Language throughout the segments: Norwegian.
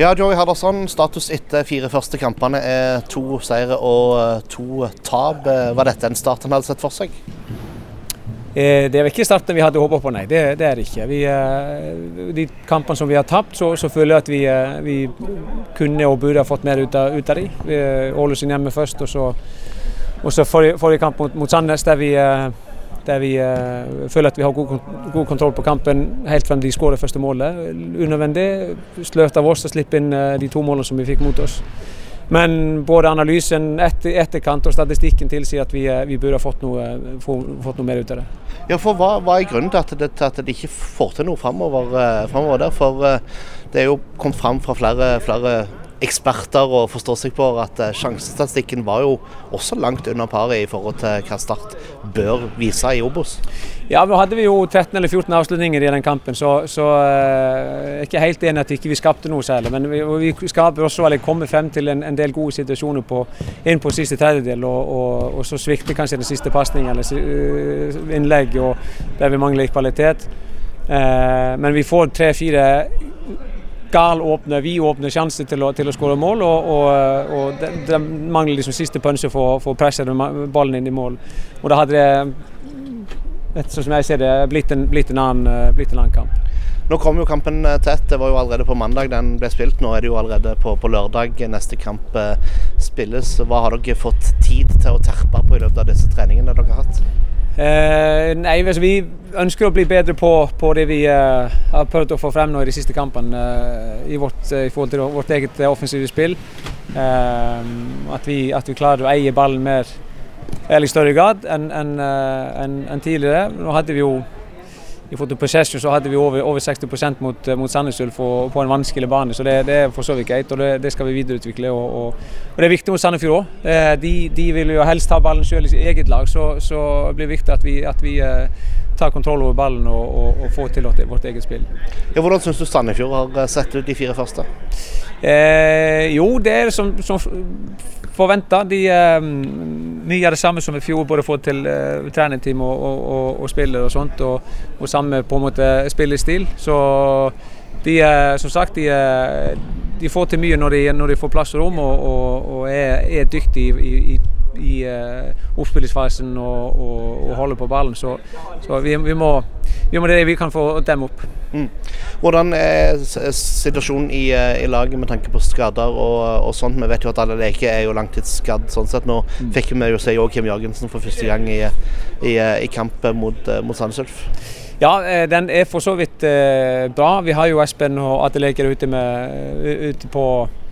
Ja, Joey Hardasson, status etter fire første kampene er to seire og to tap. Var dette en start han hadde sett for seg? Eh, det er ikke starten vi hadde håpet på, nei. Det, det er det ikke. Vi, eh, de kampene som vi har tapt, så, så føler jeg at vi, eh, vi, kunne og burde ha fått mer ut av, ut av de. Ålesund hjemme først, og så, og så forrige, forrige, kamp mot, mot Sandnes, der vi, der vi føler at vi har god, god, kontroll på kampen helt frem til de skårer første målet. Unødvendig. Sløvt av oss å slippe inn de to målene som vi fikk mot oss. Men både analysen etter, etterkant og statistikken tilsier at vi, eh, vi burde ha fått noe, fått noe, mer ut av det. Ja, for Hva, hva er grunnen til at, det, at de ikke får til noe framover, eh, der? For eh, det er jo kommet fram fra flere, flere eksperter og forstå seg på at eh, sjansestatistikken var jo også langt under paret i forhold til hva Start bør vise i Obos. Ja, nå hadde vi jo 13 eller 14 avslutninger i den kampen, så, så eh, jeg er ikke helt enig at vi ikke skapte noe særlig. Men vi, vi skaper også, eller kommer frem til en, en del gode situasjoner på, inn på siste tredjedel, og, og, og så svikter kanskje den siste pasningen eller uh, innlegg, og der vi mangler kvalitet. Men vi får tre-fire Gal åpne, vi åpner sjanse til å, til å skåre mål, og, og, og det, det, mangler liksom siste punche for, for å presse ballen inn i mål. Og da hadde det, sånn som jeg ser det, blitt en, blitt en, annen, blitt en annen kamp. Nå kom jo kampen eh, tett. Det var jo allerede på mandag den ble spilt. Nå er det jo allerede på, på lørdag neste kamp eh, spilles. Hva har dere fått tid til å terpe på i løpet av disse treningene dere har hatt? Eh, nei, altså, Vi ønsker å bli bedre på, på det vi eh, har prøvd å få frem nå i de siste kampene eh, i, vårt, i, forhold til vårt eget offensive spill. At vi, at, vi, klarer å eie ballen mer i større grad enn en, en, en tidligere. Nå hadde vi jo i forhold til possession så hadde vi over, over 60% mot, eh, mot Sandnes Ulf på en vanskelig bane, så det, det er for så vidt greit. og det, det, skal vi videreutvikle. Og, og, og Det er viktig mot Sandefjord òg. Eh, de, de, vil jo helst ha ballen selv i eget lag, så, så det blir viktig at vi, at vi eh, tar kontroll over ballen og, og, og får til vårt eget spill. Ja, hvordan syns du Sandefjord har sett ut de fire første? Eh, jo, det er som, som forventa. De, eh, mye av det samme som i fjor, både få til eh, trenerteam og, og, og, og spiller og sånt. Og, og, samme på en måte spillestil. Så de er som sagt de, de får til mye når de, når de får plass og rom og, er, er dyktige i, i, i uh, oppspillingsfasen og, og, holder på ballen. Så, så vi, vi, må, vi må det vi kan få dem opp. Mm. Hvordan er situasjonen i, eh, i, laget med tanke på skader og, og, sånt? Vi vet jo at alle leker er jo langtidsskadd. sånn sett. Nå mm. fikk vi jo se Joakim Jørgensen for første gang i, i, i kamp mot, eh, mot Sandnes Ulf. Ja, den er for så vidt eh, bra. Vi har jo Espen og Atle ute, med, ute på eh,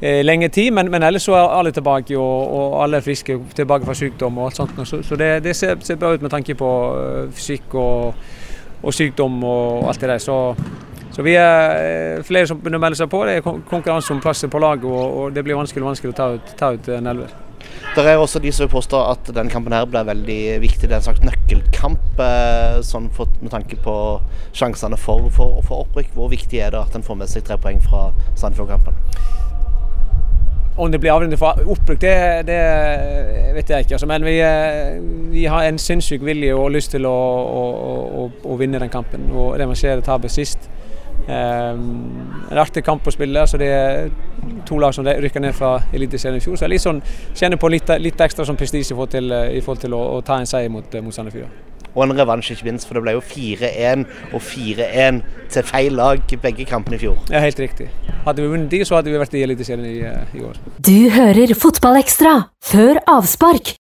lenge tid, men, men, ellers så er alle tilbake og, og, alle er friske tilbake fra sykdom og alt sånt. Så, så det, det ser, ser, bra ut med tanke på fysikk og og sykdom og alt det der. Så, så vi er eh, flere som begynner å seg på. Det er konkurranse om plasser på laget, og, og, det blir vanskelig og vanskelig å ta ut, ta ut en elver. Det er også de som vil påstå at denne kampen her blir veldig viktig. Det er en slags nøkkelkamp eh, sånn for, med tanke på sjansene for, for, for opprykk. Hvor viktig er det at en får med seg tre poeng fra Sandefjord-kampen? Om det blir avgjørende for oppbruk, det, det, vet jeg ikke. Altså, men vi, eh, vi, har en sinnssyk vilje og lyst til å, å, å, å vinne den kampen. Og revansjere tapet sist. Um, en artig kamp å spille. Altså, det er to lag som rykker ned fra Eliteserien i fjor. Så jeg litt sånn, kjenner på litt, litt ekstra sånn prestisje i forhold til, i forhold til å, å, ta en seier mot, mot Sandefjord og en revansj, ikke minst. For det ble jo 4-1 og 4-1 til feil lag begge kampene i fjor. Ja, helt riktig. Hadde vi vunnet de, så hadde vi vært i Eliteserien i, eh, i år. Du hører Fotballekstra før avspark